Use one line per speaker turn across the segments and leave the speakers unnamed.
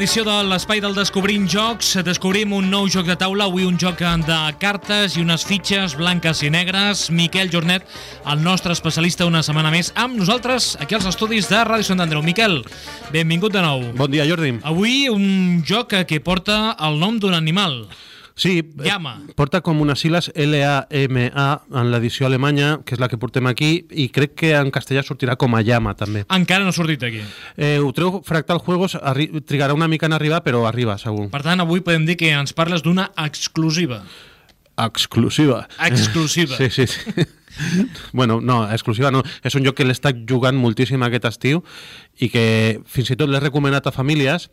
edició de l'Espai del Descobrint Jocs. Descobrim un nou joc de taula, avui un joc de cartes i unes fitxes blanques i negres. Miquel Jornet, el nostre especialista una setmana més, amb nosaltres aquí als estudis de Ràdio Sant Andreu. Miquel, benvingut de nou.
Bon dia, Jordi.
Avui un joc que porta el nom d'un animal.
Sí,
Llama.
eh, porta com unes sigles L-A-M-A en l'edició alemanya, que és la que portem aquí, i crec que en castellà sortirà com a llama, també.
Encara no ha sortit aquí.
Eh, ho treu Fractal Juegos, trigarà una mica en arribar, però arriba, segur.
Per tant, avui podem dir que ens parles d'una exclusiva.
Exclusiva.
Exclusiva.
Sí, sí, sí. Bueno, no, exclusiva no. És un joc que l'he jugant moltíssim aquest estiu i que fins i tot l'he recomanat a famílies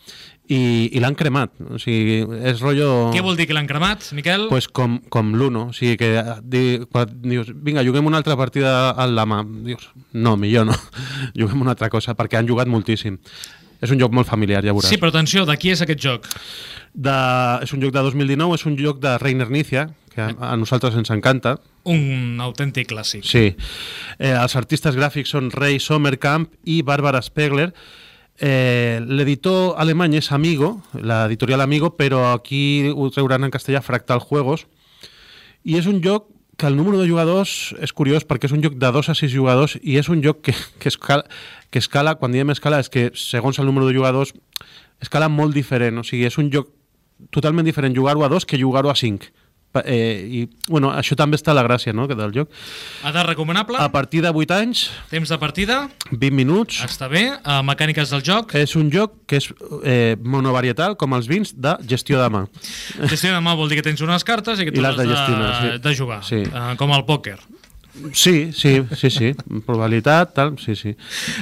i, i l'han cremat. O sigui, és rotllo...
Què vol dir que l'han cremat, Miquel?
Pues com, com l'Uno, o sigui que eh, di, quan dius, vinga, juguem una altra partida al Lama, dius, no, millor no, juguem una altra cosa, perquè han jugat moltíssim. És un joc molt familiar, ja veuràs.
Sí, però atenció, de qui és aquest joc?
De, és un joc de 2019, és un joc de Reiner Nícia, que a, a nosaltres ens encanta.
Un autèntic clàssic.
Sí. Eh, els artistes gràfics són Ray Sommerkamp i Bàrbara Spegler. Eh, L'editor alemany és Amigo, l'editorial Amigo, però aquí ho trauran en castellà Fractal Juegos. I és un joc que el número de jugadors és curiós perquè és un joc de 2 a 6 jugadors i és un joc que, que, escala, que escala, quan diem escala, és que segons el número de jugadors escala molt diferent, o sigui, és un joc totalment diferent jugar-ho a 2 que jugar-ho a 5. Eh, I, bueno, això també està la gràcia no, que del joc.
Edat recomanable?
A partir de 8 anys,
Temps de partida?
20 minuts,
Està bé. Uh, mecàniques del joc?
és un joc que és eh, monovarietal, com els vins, de gestió de mà.
Gestió de mà vol dir que tens unes cartes i que tu
I
has
de gestionar, sí.
de jugar.
Sí.
Uh, com el pòquer.
Sí, sí, sí, sí. Probabilitat, tal, sí, sí.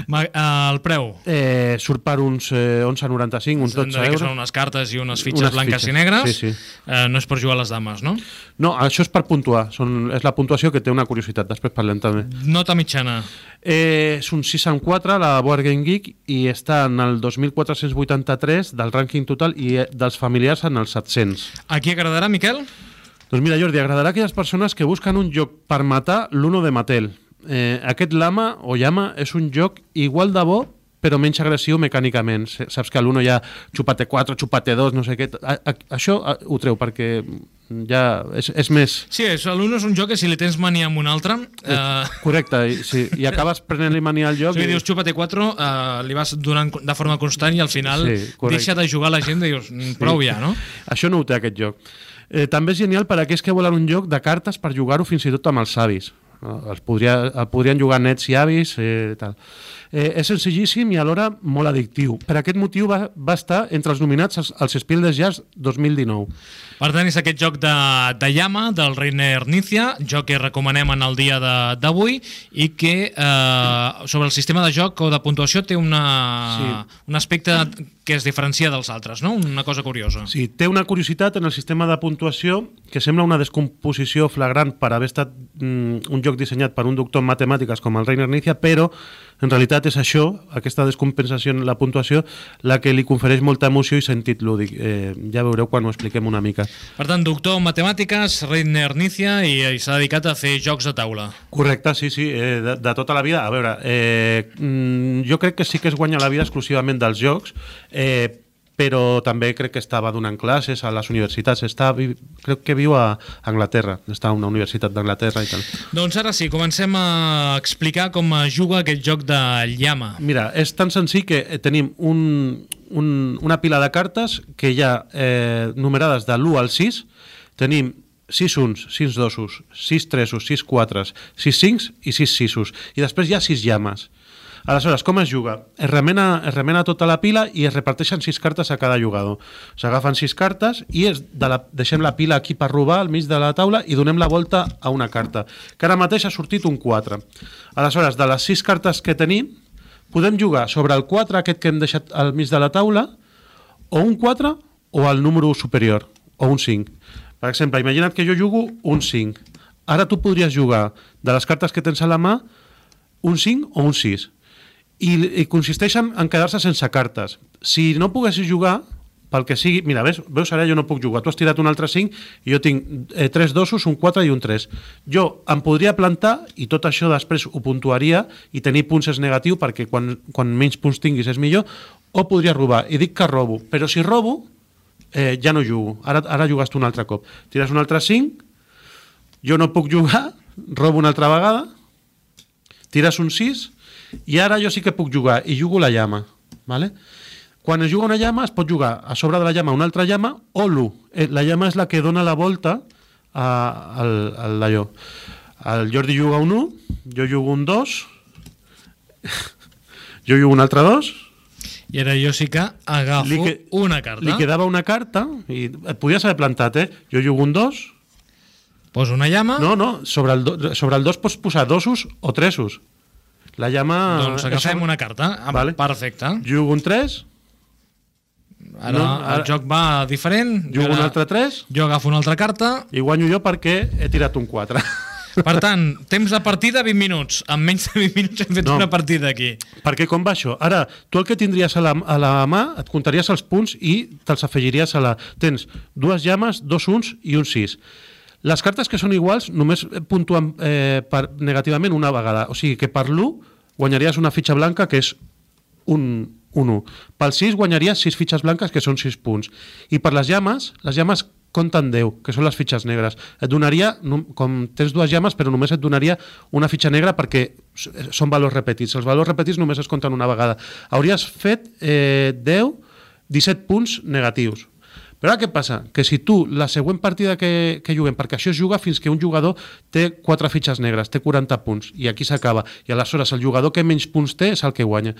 Ma uh, el preu?
Eh, surt per uns eh, 11,95, uns 12
Que
euros.
són unes cartes i unes fitxes
Unes
blanques
fitxes,
i negres.
sí, sí.
Uh, no és per jugar a les dames, no?
No, això és per puntuar. Són, és la puntuació que té una curiositat. Després parlem també.
Nota mitjana.
Eh, és un 6 en 4, la Board Game Geek, i està en el 2483 del rànquing total i eh, dels familiars en els 700.
A qui agradarà, Miquel?
Doncs mira, Jordi, agradarà a aquelles persones que busquen un joc per matar l'Uno de Mattel. Eh, aquest Lama o Llama és un joc igual de bo però menys agressiu mecànicament. Saps que l'Uno ha xupate 4, xupate 2, no sé què... A, a, això a, ho treu perquè ja és, és més...
Sí, és- l'un és un joc que si li tens mania amb un altre... Uh,
Correcte, i, sí, i acabes prenent-li mania al joc...
si
i-
dius xúpate 4, uh, li vas donant de forma constant i al final
Sí, correcte.
deixa de jugar la gent i dius, "Mm, prou ja, no?
Això no ho té aquest joc. Eh, també és genial per a aquells que volen un joc de cartes per jugar-ho fins i tot amb els avis. Eh, Els podria, el podrien jugar nets i avis, eh, tal. Eh, és senzillíssim i alhora molt addictiu. Per aquest motiu va, va estar entre els nominats als, als Spiel des Jahres 2019.
Per tant, és aquest joc de, de llama del Reiner Nícia, joc que recomanem en el dia de- d'avui i que eh, sobre el sistema de joc o de puntuació té una,
Sí.
un aspecte que es diferencia dels altres, no? Una cosa curiosa.
Sí, té una curiositat en el sistema de puntuació que sembla una descomposició flagrant per haver estat mm, un joc dissenyat per un doctor en matemàtiques com el Reiner Nícia, però en realitat és això, aquesta descompensació en la puntuació, la que li confereix molta emoció i sentit lúdic. Eh, ja veureu quan ho expliquem una mica.
Per tant, doctor en matemàtiques, Reiner Nícia, i, i s'ha dedicat a fer jocs de taula.
Correcte, sí, sí, eh, de, de tota la vida. A veure, eh, mm, jo crec que sí que es guanya la vida exclusivament dels jocs, eh, però també crec que estava donant classes a les universitats. Està, crec que viu a Anglaterra, està a una universitat d'Anglaterra i tal.
Doncs ara sí, comencem a explicar com es juga aquest joc de llama.
Mira, és tan senzill que eh, tenim un, un, una pila de cartes que hi ha eh, numerades de l'1 al 6. Tenim 6 uns, 6 dosos, 6 tresos, 6 quatres, 6 cincs i 6 sisos. I després hi ha 6 llames. Aleshores, com es juga? Es remena, es remena tota la pila i es reparteixen 6 cartes a cada jugador. S'agafen 6 cartes i es de la, deixem la pila aquí per robar al mig de la taula i donem la volta a una carta, que ara mateix ha sortit un 4. Aleshores, de les 6 cartes que tenim, podem jugar sobre el 4 aquest que hem deixat al mig de la taula o un 4 o el número superior o un 5. Per exemple, imagina't que jo jugo un 5. Ara tu podries jugar de les cartes que tens a la mà un 5 o un 6. I, i consisteixen en quedar-se sense cartes. Si no poguessis jugar, pel que sigui... Mira, ves, veus, ara jo no puc jugar. Tu has tirat un altre 5 i jo tinc eh, tres dosos, un 4 i un 3. Jo em podria plantar i tot això després ho puntuaria i tenir punts és negatiu perquè quan, quan menys punts tinguis és millor o podria robar. I dic que robo, però si robo, eh, ja no jugo. Ara, ara jugues tu un altre cop. Tires un altre 5, jo no puc jugar, robo una altra vegada, tires un 6, i ara jo sí que puc jugar, i jugo la llama. Vale? Quan es juga una llama, es pot jugar a sobre de la llama una altra llama o l'1. Eh, la llama és la que dona la volta a, al, al d'allò. El Jordi juga un 1, jo jugo un 2, jo jugo un altre 2,
I ara jo sí que agafo
Li que-
una carta,
li quedava una carta i et podies haver plantat, eh? Jo jugo un 2,
poso una llama,
no, no, sobre el, do, sobre el 2 pots posar dosos o tresos. La llama...
doncs agafem una carta. Ah,
Vale.
Perfecte.
Jugo un 3,
Ara,
No,
el
ara-
joc va diferent.
jugo
ara
un altre 3
Jo agafo una altra carta.
i guanyo jo perquè he tirat un 4.
Per tant, temps de partida 20 minuts. En menys de 20 minuts hem fet
No.
una partida aquí.
perquè com va això? Ara, tu el que tindries a la, a la mà, et comptaries els punts i te'ls afegiries a la... Tens dues llames, dos uns i un 6. Les cartes que són iguals només puntuen eh, per, negativament una vegada. O sigui que per l'1 guanyaries una fitxa blanca que és un, un 1. Pel 6 guanyaries 6 fitxes blanques que són 6 punts. I per les llames, les llames compten 10, que són les fitxes negres. Et donaria, com tens dues llames, però només et donaria una fitxa negra perquè s- són valors repetits. Els valors repetits només es compten una vegada. Hauries fet eh, 10, 17 punts negatius. Però ara què passa? Que si tu, la següent partida que, que juguem, perquè això es juga fins que un jugador té 4 fitxes negres, té 40 punts, i aquí s'acaba. I aleshores el jugador que menys punts té és el que guanya.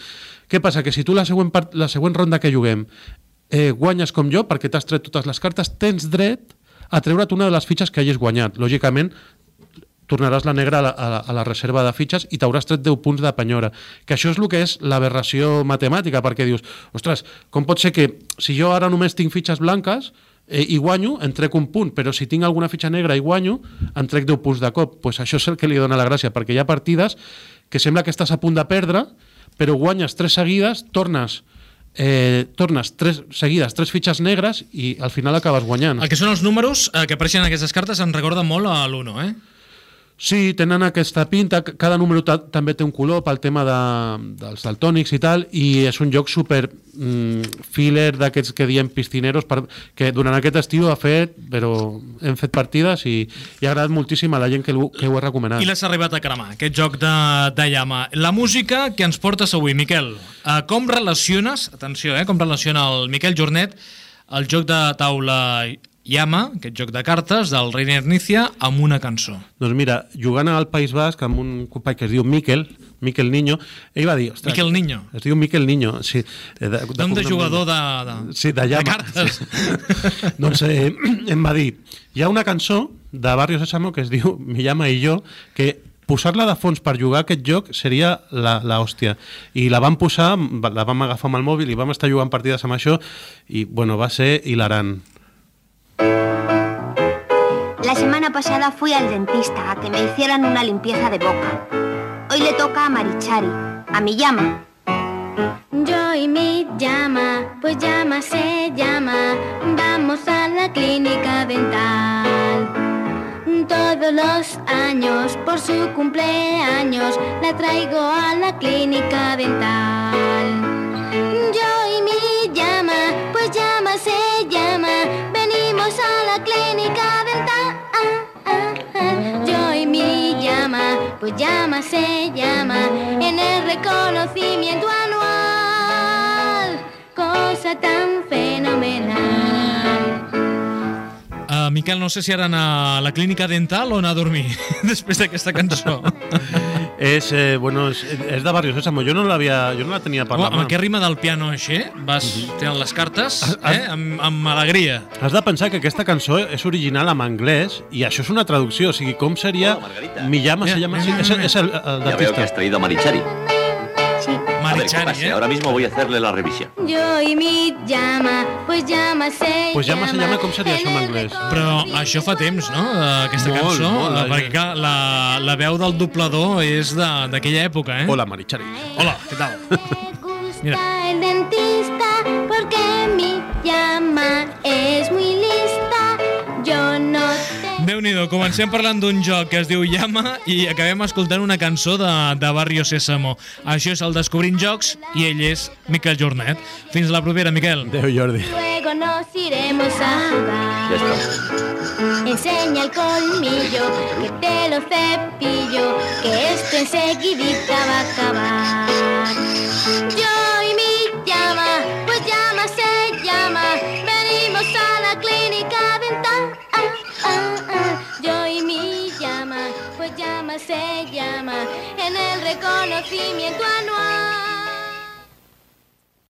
Què passa? Que si tu la següent, part, la següent ronda que juguem eh, guanyes com jo, perquè t'has tret totes les cartes, tens dret a treure't una de les fitxes que hagis guanyat. Lògicament, tornaràs la negra a la, a la, reserva de fitxes i t'hauràs tret 10 punts de penyora. Que això és el que és l'aberració matemàtica, perquè dius, ostres, com pot ser que si jo ara només tinc fitxes blanques eh, i guanyo, em trec un punt, però si tinc alguna fitxa negra i guanyo, em trec 10 punts de cop. Pues això és el que li dona la gràcia, perquè hi ha partides que sembla que estàs a punt de perdre, però guanyes tres seguides, tornes eh, tornes tres seguides, tres fitxes negres i al final acabes guanyant.
El que són els números eh, que apareixen en aquestes cartes em recorda molt a l'1, eh?
Sí, tenen aquesta pinta, cada número ta també té un color pel tema de, dels daltònics i tal, i és un joc super mm, filler d'aquests que diem piscineros, per, que durant aquest estiu ha fet, però hem fet partides i, i ha agradat moltíssim a la gent que, que ho ha recomanat.
I l'has arribat a cremar, aquest joc de, de llama. La música que ens portes avui, Miquel. Uh, com relaciones, atenció, eh, com relaciona el Miquel Jornet el joc de taula llama, aquest joc de cartes del Reiner Nícia, amb una cançó?
Doncs mira, jugant al País Basc amb un company que es diu Miquel, Miquel Niño, ell va dir... Ostres,
Miquel Niño.
Es diu Miquel Niño, sí. eh, De,
Nom de jugador de, de,
Sí, de llama.
cartes.
Sí. doncs eh, em va dir, hi ha una cançó de Barrio Sésamo que es diu Mi llama i jo, que posar-la de fons per jugar aquest joc seria la, la hòstia. I la vam posar, la vam agafar amb el mòbil i vam estar jugant partides amb això i, bueno, va ser hilarant.
La semana pasada fui al dentista a que me hicieran una limpieza de boca. Hoy le toca a Marichari, a mi llama.
Yo y mi llama, pues llama se llama. Vamos a la clínica dental. Todos los años, por su cumpleaños, la traigo a la clínica dental. Pues llama se llama. En el reconocimiento anual, cosa tan fenomenal.
Uh, Miquel, no sé si ara anar a la clínica dental o anar a dormir després d'aquesta cançó.
És, eh, bueno, és, és de Barrio Sésamo, jo no jo no la tenia per la
amb
mà.
aquest ritme del piano així, vas tenint les cartes
Has-
eh, amb, amb alegria.
Has de pensar que aquesta cançó és original en anglès i això és una traducció, o sigui, com seria...
Hola, Margarita.
Mi llama se
Mira,
llama...
mira,
Sí,
mira,
és,
mira.
és el, el
Ya veo que has traído a Marichari. A ver, ¿qué pase?
eh?
Ahora mismo voy a hacerle la revisión.
Yo y mi llama, pues llama se
Pues llama se llama, com seria això en anglès?
Però això fa temps, no?, eh, aquesta
Molt,
cançó,
molt,
eh,
eh.
perquè clar, la, la veu del doblador és de- d'aquella època, eh?
Hola, Marichari.
Hola, què tal? Mira.
el dentista porque mi llama es muy lista.
Déu nhi comencem parlant d'un joc que es diu Llama i acabem escoltant una cançó de, de Barrio Sésamo. Això és el Descobrint Jocs i ell és Miquel Jornet. Fins la propera, Miquel.
Adéu, Jordi.
Luego nos iremos a jugar. Enseña el colmillo, que te lo cepillo, que esto enseguidita va a acabar. Yo se llama, en el reconocimiento anual.